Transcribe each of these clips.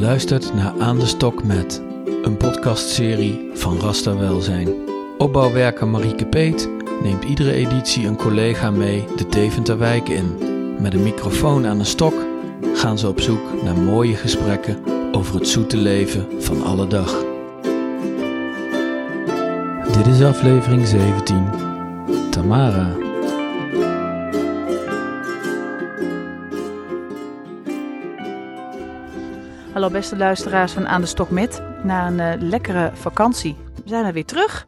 luistert naar Aan de Stok met, een podcastserie van Rasta Welzijn. Opbouwwerker Marieke Peet neemt iedere editie een collega mee de Deventer in. Met een microfoon aan de stok gaan ze op zoek naar mooie gesprekken over het zoete leven van alle dag. Dit is aflevering 17. Tamara. Hallo beste luisteraars van Aan de Stok Met. Na een eh, lekkere vakantie. We zijn er weer terug.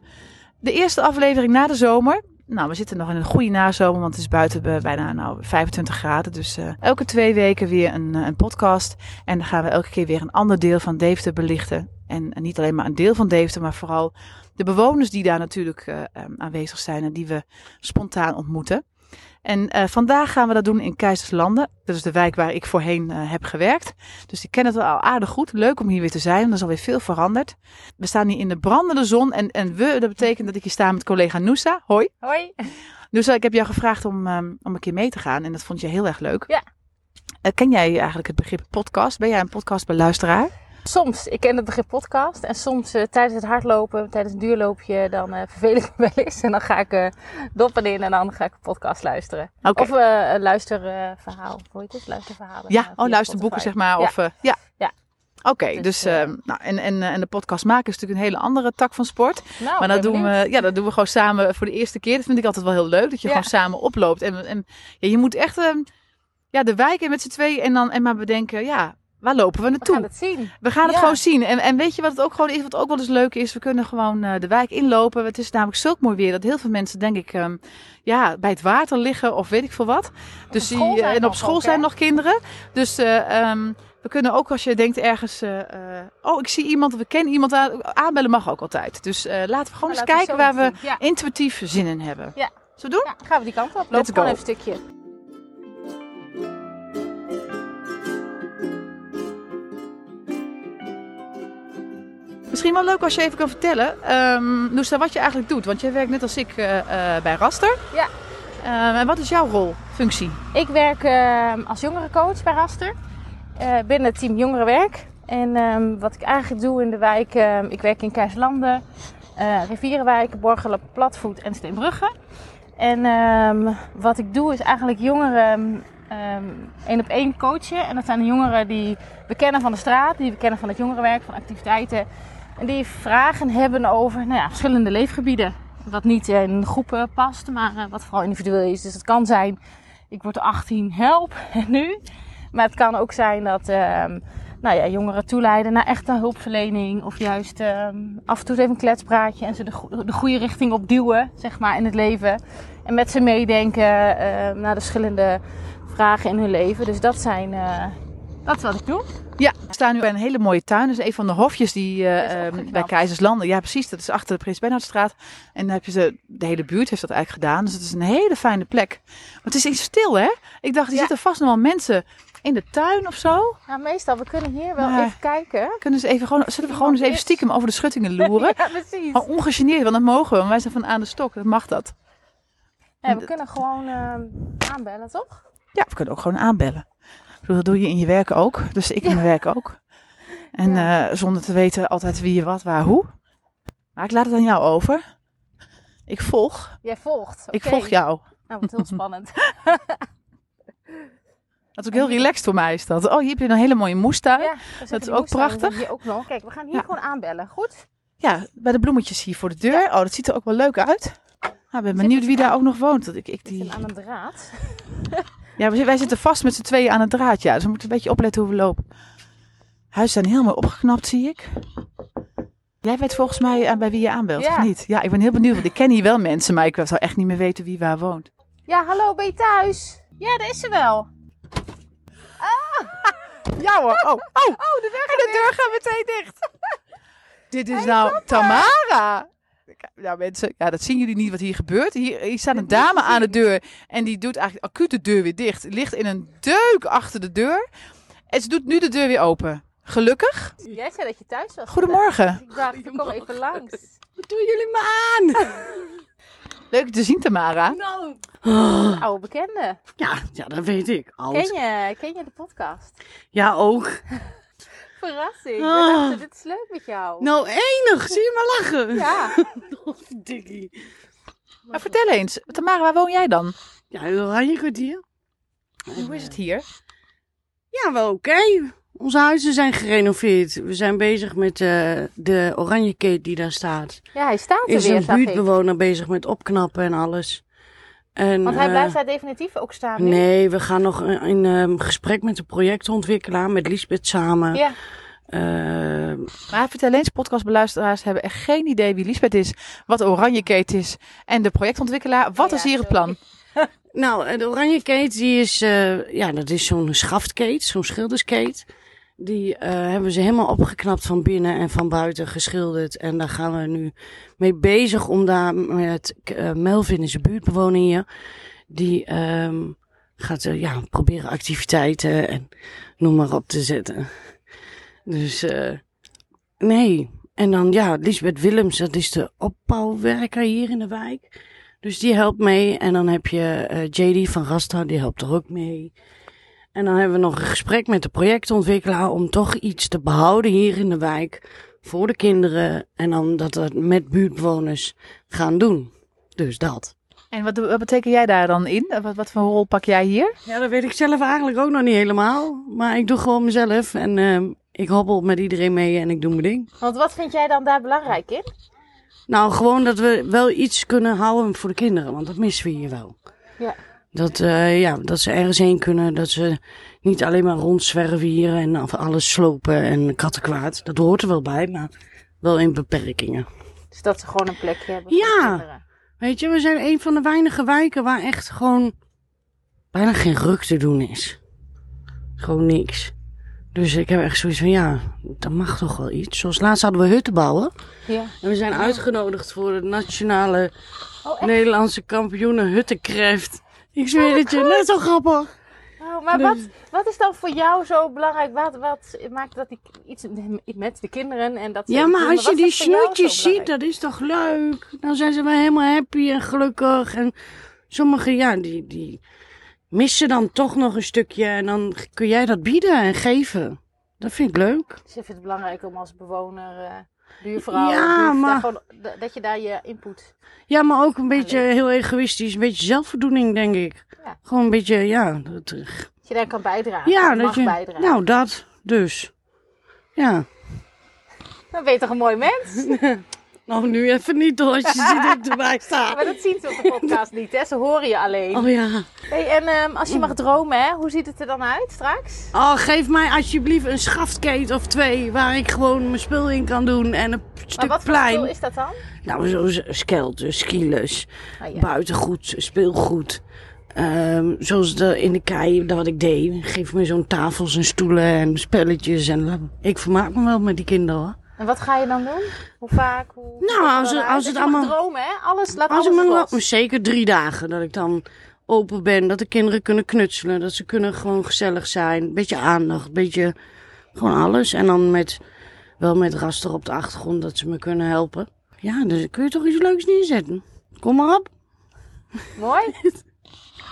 De eerste aflevering na de zomer. Nou, we zitten nog in een goede nazomer, want het is buiten eh, bijna nou, 25 graden. Dus eh, elke twee weken weer een, een podcast. En dan gaan we elke keer weer een ander deel van Deventer belichten. En, en niet alleen maar een deel van Deventer, maar vooral de bewoners die daar natuurlijk aanwezig zijn en die we spontaan ontmoeten. En uh, vandaag gaan we dat doen in Keizerslanden. Dat is de wijk waar ik voorheen uh, heb gewerkt. Dus ik ken het al aardig goed. Leuk om hier weer te zijn. Er is alweer veel veranderd. We staan hier in de brandende zon. En, en we, dat betekent dat ik hier sta met collega Noosa. Hoi. Hoi. Noosa, ik heb jou gevraagd om, um, om een keer mee te gaan. En dat vond je heel erg leuk. Ja. Uh, ken jij eigenlijk het begrip podcast? Ben jij een podcastbeluisteraar? Soms, ik ken het begrip podcast. En soms uh, tijdens het hardlopen, tijdens een duurloopje, dan uh, vervel ik me wel eens. En dan ga ik uh, doppen in en dan ga ik een podcast luisteren. Okay. Of een luisterverhaal. Hoe heet het? Luisterverhalen. Ja, oh, luisterboeken zeg maar. Of, ja. ja. ja. Oké, okay, dus, dus uh, nou, en, en, en de podcast maken is natuurlijk een hele andere tak van sport. Nou, maar dat doen, we, ja, dat doen we gewoon samen voor de eerste keer. Dat vind ik altijd wel heel leuk, dat je ja. gewoon samen oploopt. En, en ja, je moet echt uh, ja, de wijk in met z'n tweeën en dan en maar bedenken, ja, Waar lopen we naartoe? We gaan het zien. We gaan het ja. gewoon zien. En, en weet je wat het ook gewoon is? Wat ook wel eens leuk is? We kunnen gewoon uh, de wijk inlopen. Het is namelijk zulk mooi weer dat heel veel mensen, denk ik, um, ja, bij het water liggen of weet ik veel wat. Dus op die, uh, en op school ook, zijn hè? nog kinderen. Dus uh, um, we kunnen ook als je denkt ergens, oh, ik zie iemand, we kennen iemand aan, aanbellen mag ook altijd. Dus laten we gewoon eens we kijken waar we. Ja. intuïf zin in hebben. Ja. Zullen we doen? Ja, gaan we die kant op. Loop gewoon go. even een stukje. Misschien wel leuk als je even kan vertellen, um, Noosa, wat je eigenlijk doet. Want jij werkt net als ik uh, uh, bij Raster. Ja. Um, en wat is jouw rol, functie? Ik werk uh, als jongerencoach bij Raster. Uh, binnen het team Jongerenwerk. En um, wat ik eigenlijk doe in de wijk, ik werk in Keizerlanden, uh, Rivierenwijk, Borgelen, Platvoet en Steenbrugge. En um, wat ik doe is eigenlijk jongeren één op één coachen. En dat zijn de jongeren die we kennen van de straat, die we kennen van het jongerenwerk, van activiteiten. En die vragen hebben over nou ja, verschillende leefgebieden. Wat niet in groepen past, maar uh, wat vooral individueel is. Dus het kan zijn, ik word 18, help, en nu? Maar het kan ook zijn dat uh, nou ja, jongeren toeleiden naar echte hulpverlening. Of juist uh, af en toe even een kletspraatje en ze de, de goede richting op duwen, zeg maar, in het leven. En met ze meedenken naar de verschillende vragen in hun leven. Dus dat zijn... uh, dat is wat ik doe. Ja, we staan nu bij een hele mooie tuin. Dat is een van de hofjes die uh, um, bij Keizerslanden. Ja, precies. Dat is achter de Prins Bernhardstraat. En dan heb je de hele buurt heeft dat eigenlijk gedaan. Dus het is een hele fijne plek. Maar het is iets stil, hè? Ik dacht, er ja. zitten vast nog wel mensen in de tuin of zo. Ja, meestal. We kunnen hier wel maar even kijken. Kunnen ze even gewoon, zullen we gewoon eens even stiekem over de schuttingen loeren? ja, precies. Maar ongegeneerd, want dat mogen we. Want wij zijn van aan de stok. Dat mag dat. Ja, we kunnen gewoon uh, aanbellen, toch? Ja, we kunnen ook gewoon aanbellen. Dat doe je in je werk ook. Dus ik in mijn werk ook. En uh, zonder te weten altijd wie, wat, waar, hoe. Maar ik laat het aan jou over. Ik volg. Jij volgt. Okay. Ik volg jou. Nou, wat heel spannend. dat is ook heel relaxed voor mij is dat. Oh, hier heb je een hele mooie moestuin. Ja, dat is ook prachtig. Hier ook nog. Kijk, we gaan hier ja. gewoon aanbellen. Goed? Ja, bij de bloemetjes hier voor de deur. Oh, dat ziet er ook wel leuk uit. Nou, ik ben benieuwd wie daar ook nog woont. Dat ik, ik die... aan een draad. Ja, wij zitten vast met z'n tweeën aan het draad. Ja, dus we moeten een beetje opletten hoe we lopen. Huizen zijn helemaal opgeknapt, zie ik. Jij weet volgens mij aan bij wie je aanbelt, ja. of niet? Ja, ik ben heel benieuwd, want ik ken hier wel mensen, maar ik zou echt niet meer weten wie waar woont. Ja, hallo, ben je thuis? Ja, daar is ze wel. Ah! Ja hoor, oh, oh. oh de deur, en de deur gaat meteen dicht. Dit is nou Tamara. Ja, mensen, ja, dat zien jullie niet wat hier gebeurt. Hier, hier staat een dame aan de deur en die doet eigenlijk acuut de deur weer dicht. Ligt in een deuk achter de deur. En ze doet nu de deur weer open. Gelukkig. Jij zei dat je thuis was. Goedemorgen. Ik dacht, ik kom even langs. Wat doen jullie me aan? Leuk te zien, Tamara. Nou. Oh. Oude bekende. Ja, ja, dat weet ik. Ken je, ken je de podcast? Ja, ook. verrassing. We Ah. dachten, dit is leuk met jou. Nou, enig. Zie je maar lachen. Ja. Dikkie. Maar vertel eens, Tamara, waar woon jij dan? Ja, een oranje kwartier. Hoe is het hier? Ja, wel oké. Onze huizen zijn gerenoveerd. We zijn bezig met eh, de oranje kate die daar staat. ja, hij staat er Is weer, een zag ik. buurtbewoner bezig met opknappen en alles. En, Want hij eh, blijft daar definitief ook staan nu. Nee, we gaan nog in, in ehm, gesprek met de projectontwikkelaar, met Lisbeth samen. Ja. Ehm, Maar vertel eens, podcastbeluisteraars hebben echt geen idee wie Lisbeth is, wat Oranje Kate is en de projectontwikkelaar. Wat Ja, is hier het plan? Nou, eh, de oranje kate, die is, eh, ja, dat is zo'n schaftkate, zo'n schilderskate. Die eh, hebben ze helemaal opgeknapt van binnen en van buiten geschilderd. En daar gaan we nu mee bezig om daar met eh, Melvin is een buurtbewoner hier. Die ehm, gaat eh, ja, proberen activiteiten en noem maar op te zetten. Dus nee. En dan ja, Lisbeth Willems, dat is de opbouwwerker hier in de wijk. Dus die helpt mee. En dan heb je JD van Rasta, die helpt er ook mee. En dan hebben we nog een gesprek met de projectontwikkelaar om toch iets te behouden hier in de wijk voor de kinderen. En dan dat we het met buurtbewoners gaan doen. Dus dat. En wat, wat beteken jij daar dan in? Wat, wat voor rol pak jij hier? Ja, dat weet ik zelf eigenlijk ook nog niet helemaal. Maar ik doe gewoon mezelf en ehm, ik hobbel met iedereen mee en ik doe mijn ding. Want wat vind jij dan daar belangrijk in? Nou, gewoon dat we wel iets kunnen houden voor de kinderen, want dat missen we hier wel. Ja. Dat, eh, ja, dat ze ergens heen kunnen, dat ze niet alleen maar rondzwerven hier en af- alles slopen en kattenkwaad. Dat hoort er wel bij, maar wel in beperkingen. Dus dat ze gewoon een plekje hebben Ja. Weet je, we zijn een van de weinige wijken waar echt gewoon bijna geen ruk te doen is. Gewoon niks. Dus ik heb echt zoiets van, ja, dat mag toch wel iets. Zoals laatst hadden we hutten bouwen. Ja. En we zijn uitgenodigd voor het nationale Oh? Nederlandse kampioenen huttenkräft. Ik zweer het je, net zo grappig. Oh, maar wat, wat is dan voor jou zo belangrijk? Wat, wat maakt dat ik iets met de kinderen en dat ze Ja, maar als je die snoetjes ziet, dat is toch leuk? Dan zijn ze wel helemaal happy en gelukkig. En sommigen, ja, die, die missen dan toch nog een stukje. En dan kun jij dat bieden en geven. Dat vind ik leuk. Dus je vindt het belangrijk om als bewoner, eh buurvrouw, Ja, maar- gewoon, dat- je daar je input... Ja, maar ook een beetje heel egoïstisch. Een beetje zelfvoldoening, denk ik. Ja. Gewoon een beetje, ja. Dat, Dat je daar kan bijdragen. ja, dat mag je. bijdragen. Nou, dat. Dus. Ja. Dan ben je toch een mooi mens? Nou, nu even niet hoor, als je ziet dat ik erbij sta. maar dat zien ze op de podcast niet, hè? Ze horen je alleen. Oh ja. Hey, en ehm, als je mag dromen, hè? Hoe ziet het er dan uit straks? Oh, geef mij alsjeblieft een schaftkate of twee waar ik gewoon mijn spul in kan doen en een Maar stuk wat voor plein. spul is dat dan? Nou, zo skelten, skilers, Oh, ja. buitengoed, speelgoed. Ehm, zoals de, in de kei, dat wat ik deed. Geef me zo'n tafels en stoelen en spelletjes. En ik vermaak me wel met die kinderen hoor. En wat ga je dan doen? Hoe vaak? Hoe Nou, als het als het allemaal- dromen, hè? Alles, laat Als alles los. zeker drie dagen dat ik dan open ben. Dat de kinderen kunnen knutselen. Dat ze kunnen gewoon gezellig zijn. Beetje aandacht. Beetje gewoon alles. En dan met, wel met raster op de achtergrond dat ze me kunnen helpen. Ja, dus kun je toch iets leuks neerzetten. Kom maar op. Mooi.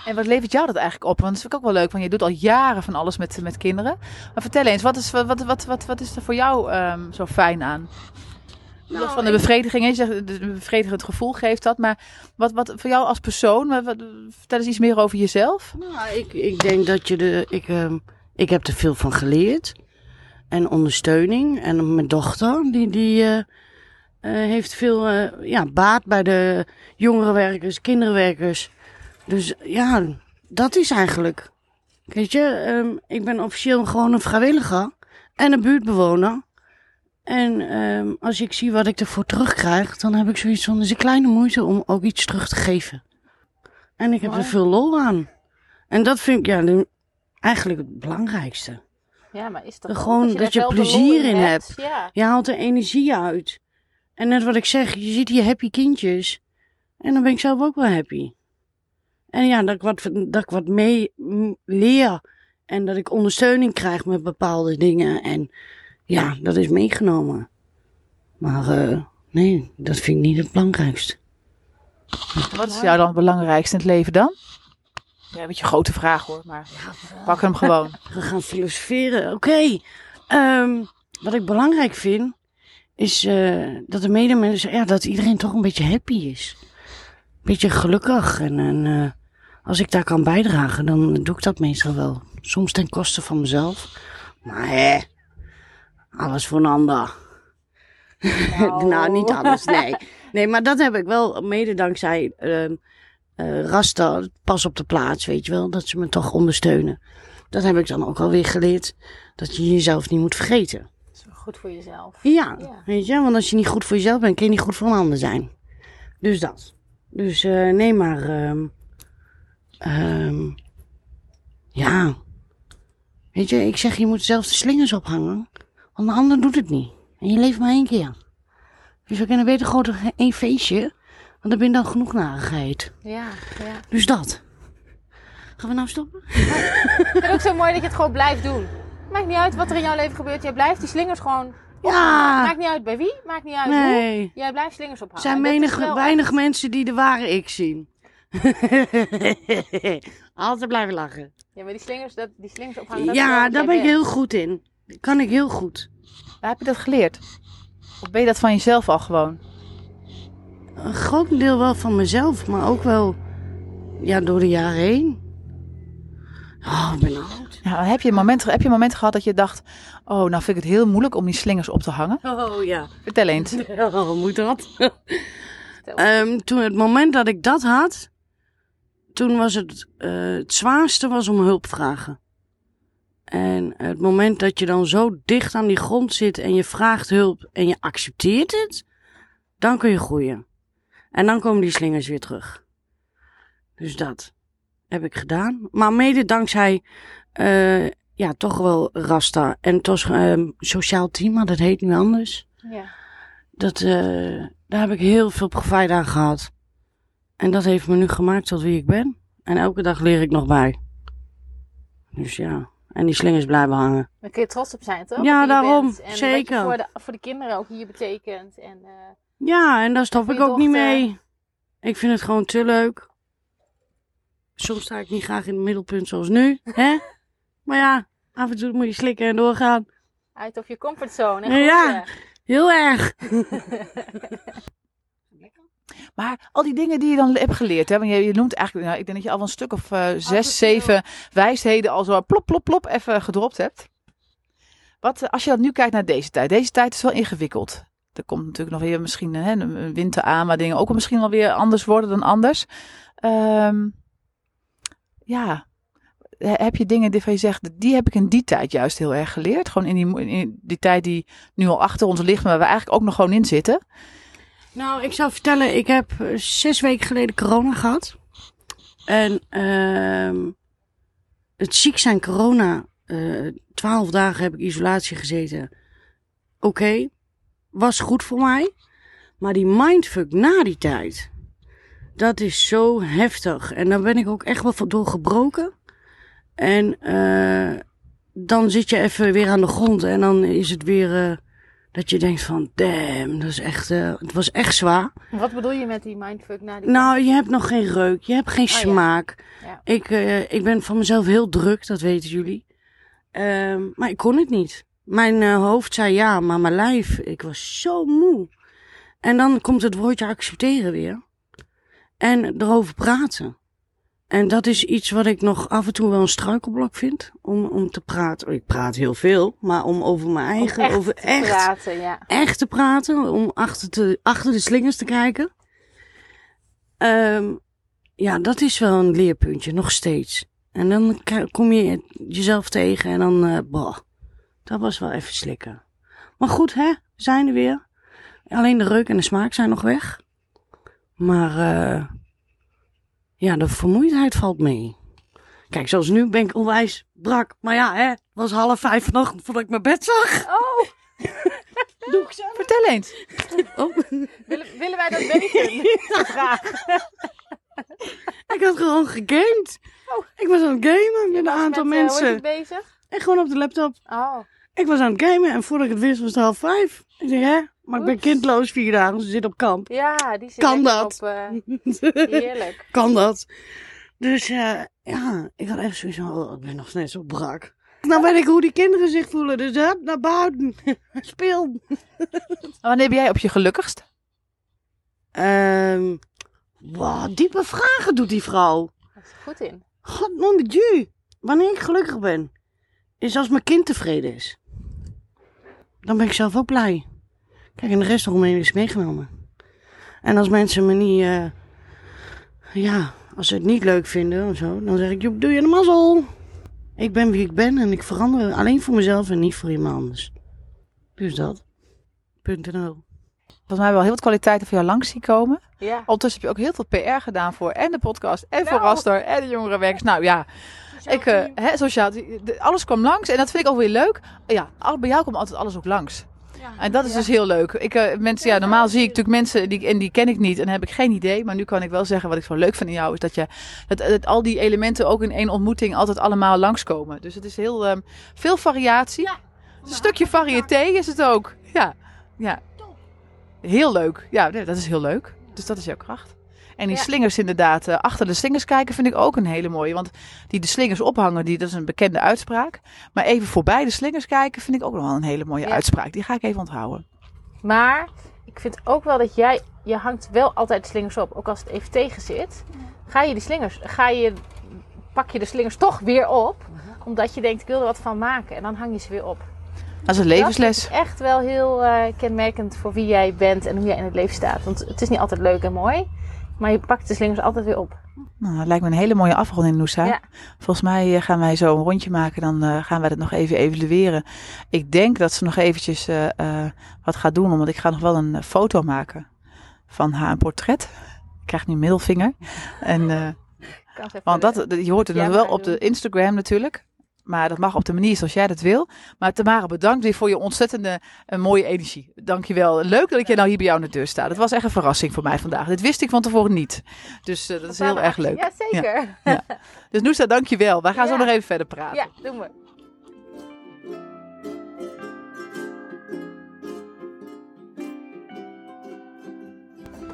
En wat levert jou dat eigenlijk op? Want dat vind ik ook wel leuk, want je doet al jaren van alles met, met kinderen. Maar vertel eens, wat is, wat, wat, wat, wat, wat is er voor jou ehm, zo fijn aan? Nou, Los van de bevrediging, je zegt een bevredigend gevoel geeft dat. Maar wat, wat voor jou als persoon, wat, wat- vertel eens iets meer over jezelf. Nou, ik, ik denk dat je de. Ik, ehm, ik heb er veel van geleerd. En ondersteuning. En mijn dochter, die, die eh, eh, heeft veel eh, ja, baat bij de jongerenwerkers, kinderwerkers. Dus ja, dat is eigenlijk. Weet je, ehm, ik ben officieel gewoon een vrijwilliger en een buurtbewoner. En ehm, als ik zie wat ik ervoor terugkrijg, dan heb ik zoiets van, is een kleine moeite om ook iets terug te geven. En ik heb er veel lol aan. En dat vind ik ja, de- eigenlijk het belangrijkste. Ja, maar is toch Gewoon dat je plezier in hebt? Ja. Je haalt er energie uit. En net wat ik zeg, je ziet hier happy kindjes. En dan ben ik zelf ook wel happy. En ja, dat ik wat, dat ik wat mee leer. En dat ik ondersteuning krijg met bepaalde dingen. En ja, dat is meegenomen. Maar eh, nee, dat vind ik niet het belangrijkste. Wat is jou dan het belangrijkste in het leven dan? Ja, een beetje een grote vraag hoor, maar pak hem gewoon. We gaan filosoferen. Oké. Ehm, wat ik belangrijk vind, is eh, dat de medemensen, ja, dat iedereen toch een beetje happy is. Een beetje gelukkig. En, en eh, als ik daar kan bijdragen, dan doe ik dat meestal wel. Soms ten koste van mezelf. Maar hè, alles voor een ander. nou, niet alles, nee. Nee, maar dat heb ik wel mede dankzij ehm eh, Rasta, pas op de plaats, weet je wel. Dat ze me toch ondersteunen. Dat heb ik dan ook alweer geleerd. Dat je jezelf niet moet vergeten. Goed voor jezelf. Ja, Ja. weet je, want als je niet goed voor jezelf bent, kun je niet goed voor een ander zijn. Dus dat. Dus eh, nee, maar. Ehm ehm, ja. Weet je, ik zeg, je moet zelf de slingers ophangen. Want de ander doet het niet. En je leeft maar één keer. Dus we kunnen beter gewoon één feestje. Want dan ben je dan genoeg narigheid. Ja, ja. Dus dat. Gaan we nou stoppen? Ik vind het ook zo mooi dat je het gewoon blijft doen. Maakt niet uit wat er in jouw leven gebeurt. Jij blijft die slingers gewoon... Ja. Maakt niet uit bij wie, maakt niet uit hoe. Nee. Jij blijft slingers ophangen. Er zijn menig, wel weinig mensen die de ware ik zien. Altijd blijven lachen. Ja, maar die slingers, dat, die slingers ophangen, dat Ja, daar ben ik heel goed in. Dat kan ik heel goed. Waar heb je dat geleerd? Of ben je dat van jezelf al gewoon? Een groot deel wel van mezelf, maar ook wel ja, door de jaren heen. Oh, ik ben oud. Ja, heb, je een moment, heb je een moment gehad dat je dacht... Oh, nou vind ik het heel moeilijk om die slingers op te hangen? Oh ja. Vertel eens. Oh, moet dat? Ehm, toen het moment dat ik dat had, toen was het, eh, het zwaarste was om hulp vragen. En het moment dat je dan zo dicht aan die grond zit en je vraagt hulp en je accepteert het, dan kun je groeien. En dan komen die slingers weer terug. Dus dat heb ik gedaan. Maar mede dankzij, eh, ja, toch wel Rasta en toch ehm, sociaal team, maar dat heet nu anders. ja. Dat, eh, daar heb ik heel veel profijt aan gehad. En dat heeft me nu gemaakt tot wie ik ben. En elke dag leer ik nog bij. Dus ja, en die slingers blijven hangen. Daar kun je trots op zijn, toch? Ja, daarom. En wat Zeker. voor de, voor de kinderen ook hier betekent. En, eh, Ja, en daar stop ik ook niet mee. Ik vind het gewoon te leuk. Soms sta ik niet graag in het middelpunt zoals nu, hè? Maar ja, af en toe moet je slikken en doorgaan. uit of je comfortzone. Ja. Heel erg. Maar al die dingen die je dan hebt geleerd, hè, want je, je noemt eigenlijk, nou, ik denk dat je al wel een stuk of eh, zes, zeven wijsheden al zo plop, plop, plop even gedropt hebt. Wat, eh, als je dan nu kijkt naar deze tijd, deze tijd is wel ingewikkeld. Er komt natuurlijk nog weer misschien hè, een winter aan, waar dingen ook misschien wel weer anders worden dan anders. Ehm, ja, He- heb je dingen waarvan je zegt, die heb ik in die tijd juist heel erg geleerd. Gewoon in die, in die tijd die nu al achter ons ligt, maar waar we eigenlijk ook nog gewoon in zitten. Nou, ik zou vertellen, ik heb eh, zes weken geleden corona gehad. En ehm het ziek zijn corona, eh, twaalf dagen heb ik isolatie gezeten. Oké, was goed voor mij. Maar die mindfuck na die tijd, dat is zo heftig. En daar ben ik ook echt wel door gebroken. En eh, dan zit je even weer aan de grond en dan is het weer... dat je denkt van, damn, dat is echt, eh, het was echt zwaar. Wat bedoel je met die mindfuck na die Nou, je hebt nog geen reuk, je hebt geen ja. smaak. Ja. Ik, eh, ik ben van mezelf heel druk, dat weten jullie. Ehm, maar ik kon het niet. Mijn eh, hoofd zei ja, maar mijn lijf, ik was zo moe. En dan komt het woordje accepteren weer. En erover praten. En dat is iets wat ik nog af en toe wel een struikelblok vind. Om, om te praten. Ik praat heel veel, maar om over mijn Om eigen, echt over te echt praten, ja. echt te praten, om achter, te, achter de slingers te kijken. Ehm, ja, dat is wel een leerpuntje, nog steeds. En dan kom je jezelf tegen en dan, boh, dat was wel even slikken. Maar goed, hè, we zijn er weer. Alleen de reuk en de smaak zijn nog weg. Maar, eh ja, de vermoeidheid valt mee. Kijk, zoals nu ben ik onwijs brak. Maar ja, hè, het was half vijf vanochtend voordat ik mijn bed zag. Oh, Doe ik zelf. Vertel eens. Oh. willen, willen wij dat weten? Vraag. Ik had gewoon gegamed. Oh. Ik was aan het gamen met een aantal Met, eh, mensen. bezig? En gewoon op de laptop. Oh, Ik was aan het gamen en voordat ik het wist was het half vijf. Ik zeg, hè? Maar ik ben kindloos vier dagen, ze zit op kamp. ja, die zit Kan dat? op... eh, heerlijk. kan dat? Dus eh, ja, ik had echt zoiets van, oh, ik ben nog net zo brak. Nou weet ik hoe die kinderen zich voelen. Dus hup, naar buiten. Speel. Wanneer ben jij op je gelukkigst? Ehm wow, diepe vragen doet die vrouw. Dat is goed in. God, mon Dieu. Wanneer ik gelukkig ben, is als mijn kind tevreden is. Dan ben ik zelf ook blij. Kijk, en de rest eromheen is meegenomen. En als mensen me niet, eh, ja, als ze het niet leuk vinden of zo, dan zeg ik, joep, doe je de mazzel. Ik ben wie ik ben en ik verander alleen voor mezelf en niet voor iemand anders. Dus dat. Punt en nul. Volgens mij wel heel wat kwaliteiten voor jou langs zien komen. Ja. Ondertussen heb je ook heel veel PR gedaan voor en de podcast en voor Nou. Raster en de jongerenwerkers. Nou ja, ik, eh, hè, sociaal, alles kwam langs en dat vind ik ook weer leuk. Ja, bij jou komt altijd alles ook langs. En dat is dus heel leuk. Ik, eh, mensen, ja, normaal zie ik natuurlijk mensen die, en die ken ik niet en heb ik geen idee. Maar nu kan ik wel zeggen wat ik zo leuk vind in jou is dat je dat, dat al die elementen ook in één ontmoeting altijd allemaal langskomen. Dus het is heel ehm, veel variatie. Een stukje variété is het ook. Ja, ja. Heel leuk. Ja, dat is heel leuk. Dus dat is jouw kracht. En die Ja. slingers inderdaad, eh, achter de slingers kijken vind ik ook een hele mooie. Want die de slingers ophangen, die, dat is een bekende uitspraak. Maar even voorbij de slingers kijken vind ik ook nog wel een hele mooie Ja. uitspraak. Die ga ik even onthouden. Maar ik vind ook wel dat jij, je hangt wel altijd slingers op. Ook als het even tegen zit. Ga je die slingers, ga je, pak je de slingers toch weer op. Omdat je denkt, ik wil er wat van maken. En dan hang je ze weer op. Dat is een Dat levensles. is echt wel heel eh, kenmerkend voor wie jij bent en hoe jij in het leven staat. Want het is niet altijd leuk en mooi. Maar je pakt de slingers altijd weer op. Nou, dat lijkt me een hele mooie afronding, Noosa. Ja. Volgens mij eh, gaan wij zo een rondje maken. Dan eh, gaan wij dat nog even evalueren. Ik denk dat ze nog eventjes eh, wat gaat doen. Omdat ik ga nog wel een foto maken van haar, een portret. Ik krijg nu een middelvinger. En, want dat, je hoort het Ja, nog wel op de. Instagram natuurlijk. Maar dat mag op de manier zoals jij dat wil. Maar Tamara, bedankt weer voor je ontzettende eh, mooie energie. Dankjewel. Leuk dat ik jij nou hier bij jou aan de deur sta. Dat was echt een verrassing voor mij vandaag. Dit wist ik van tevoren niet. Dus eh, dat is heel erg leuk. Ja, zeker. Dus Noesta, dankjewel. Wij gaan zo Ja. nog even verder praten. Ja, doen we.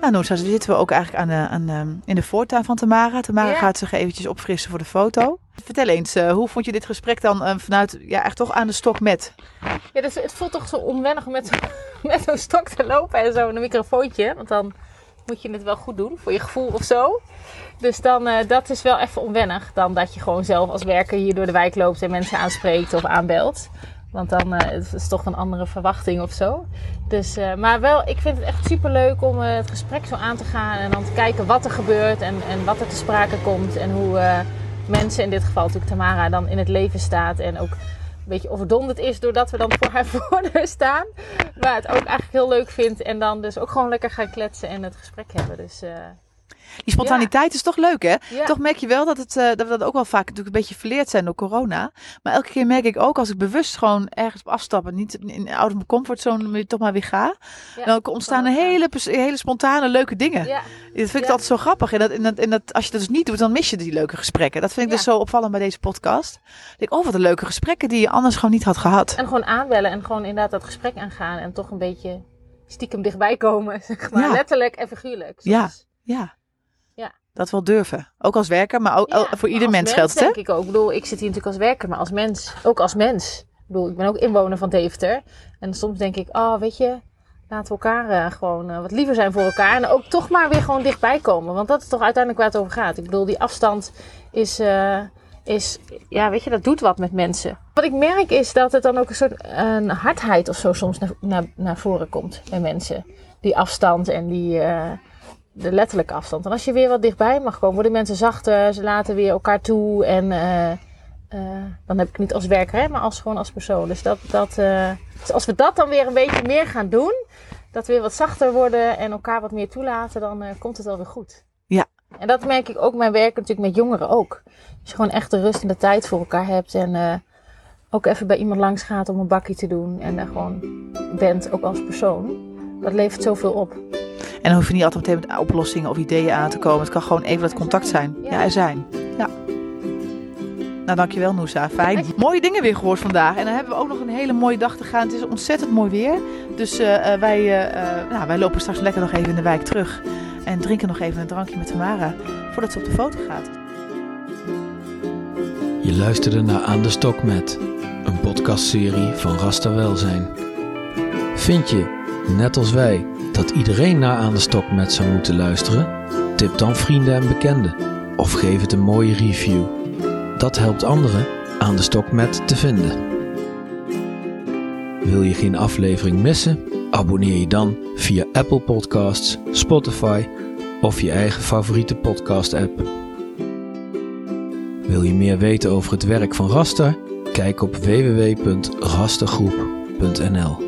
Nou Noesta, zitten we ook eigenlijk aan de, aan in de voortuin van Tamara. Tamara Ja. gaat zich eventjes opfrissen voor de foto. Vertel eens, eh, hoe vond je dit gesprek dan eh, vanuit, ja, echt toch aan de stok met? Ja, dus het voelt toch zo onwennig om met, met zo'n stok te lopen en zo een microfoontje. Want dan moet je het wel goed doen voor je gevoel of zo. Dus dan, eh, dat is wel even onwennig. Dan dat je gewoon zelf als werker hier door de wijk loopt en mensen aanspreekt of aanbelt. Want dan eh, het is toch een andere verwachting of zo. Dus, maar wel, ik vind het echt super leuk om het gesprek zo aan te gaan. En dan te kijken wat er gebeurt en, en wat er te sprake komt. En hoe mensen, in dit geval natuurlijk Tamara, dan in het leven staat. En ook een beetje overdonderd is doordat we dan voor haar voordeur staan. Maar het ook eigenlijk heel leuk vindt. En dan dus ook gewoon lekker gaan kletsen en het gesprek hebben. Dus eh, Die spontaniteit is toch leuk, hè? ja. Toch merk je wel dat, het, eh, dat we dat ook wel vaak natuurlijk een beetje verleerd zijn door corona. Maar elke keer merk ik ook als ik bewust gewoon ergens op afstappen, niet in out of my comfortzone, toch maar weer ga. Ja, dan ontstaan er hele, hele spontane leuke dingen. ja, Dat vind ik altijd zo grappig. En, dat, en, dat, en dat, als je dat dus niet doet, dan mis je die leuke gesprekken. Dat vind ik dus zo opvallend bij deze podcast. Ik denk, oh, wat een leuke gesprekken die je anders gewoon niet had gehad. En gewoon aanbellen en gewoon inderdaad dat gesprek aangaan. En toch een beetje stiekem dichtbij komen. Zeg maar. Letterlijk en figuurlijk. Soms. Ja. Ja. Dat wel durven. Ook als werker, maar ook Ja, voor ieder mens geldt het, hè? denk ik ook. Ik bedoel, ik zit hier natuurlijk als werker, maar als mens. Ook als mens. Ik bedoel, ik ben ook inwoner van Deventer. En soms denk ik, oh, weet je, laten we elkaar eh, gewoon eh, wat liever zijn voor elkaar. En ook toch maar weer gewoon dichtbij komen. Want dat is toch uiteindelijk waar het over gaat. Ik bedoel, die afstand is, eh, is ja, weet je, dat doet wat met mensen. Wat ik merk is dat het dan ook een soort een hardheid of zo soms naar, naar, naar voren komt bij mensen. Die afstand en die, de letterlijke afstand. En als je weer wat dichtbij mag komen, worden mensen zachter, ze laten weer elkaar toe. En eh, eh, dan heb ik het niet als werker, hè, maar als, gewoon als persoon. Dus, dat, dat, eh, dus als we dat dan weer een beetje meer gaan doen, dat we weer wat zachter worden en elkaar wat meer toelaten, dan komt het wel weer goed. Ja. En dat merk ik ook mijn werk natuurlijk met jongeren ook. Als je gewoon echt de rust en de tijd voor elkaar hebt en ook even bij iemand langs gaat om een bakje te doen en er gewoon bent, ook als persoon. Dat levert zoveel op. En dan hoef je niet altijd meteen met oplossingen of ideeën aan te komen. Het kan gewoon even dat contact zijn. Ja, er zijn. Ja. Nou, dankjewel Noosa. Fijn. Mooie dingen weer gehoord vandaag. En dan hebben we ook nog een hele mooie dag te gaan. Het is ontzettend mooi weer. Dus eh, eh, wij, eh, eh, nou, wij lopen straks lekker nog even in de wijk terug. En drinken nog even een drankje met Tamara. Voordat ze op de foto gaat. Je luisterde naar Aan de Stok met, een podcastserie van Rasta Welzijn. Vind je, net als wij, dat iedereen naar Aan de Stok met zou moeten luisteren? Tip dan vrienden en bekenden of geef het een mooie review. Dat helpt anderen Aan de Stok met te vinden. Wil je geen aflevering missen? Abonneer je dan via Apple Podcasts, Spotify of je eigen favoriete podcast-app. Wil je meer weten over het werk van Rasta? Kijk op www.rastagroep.nl.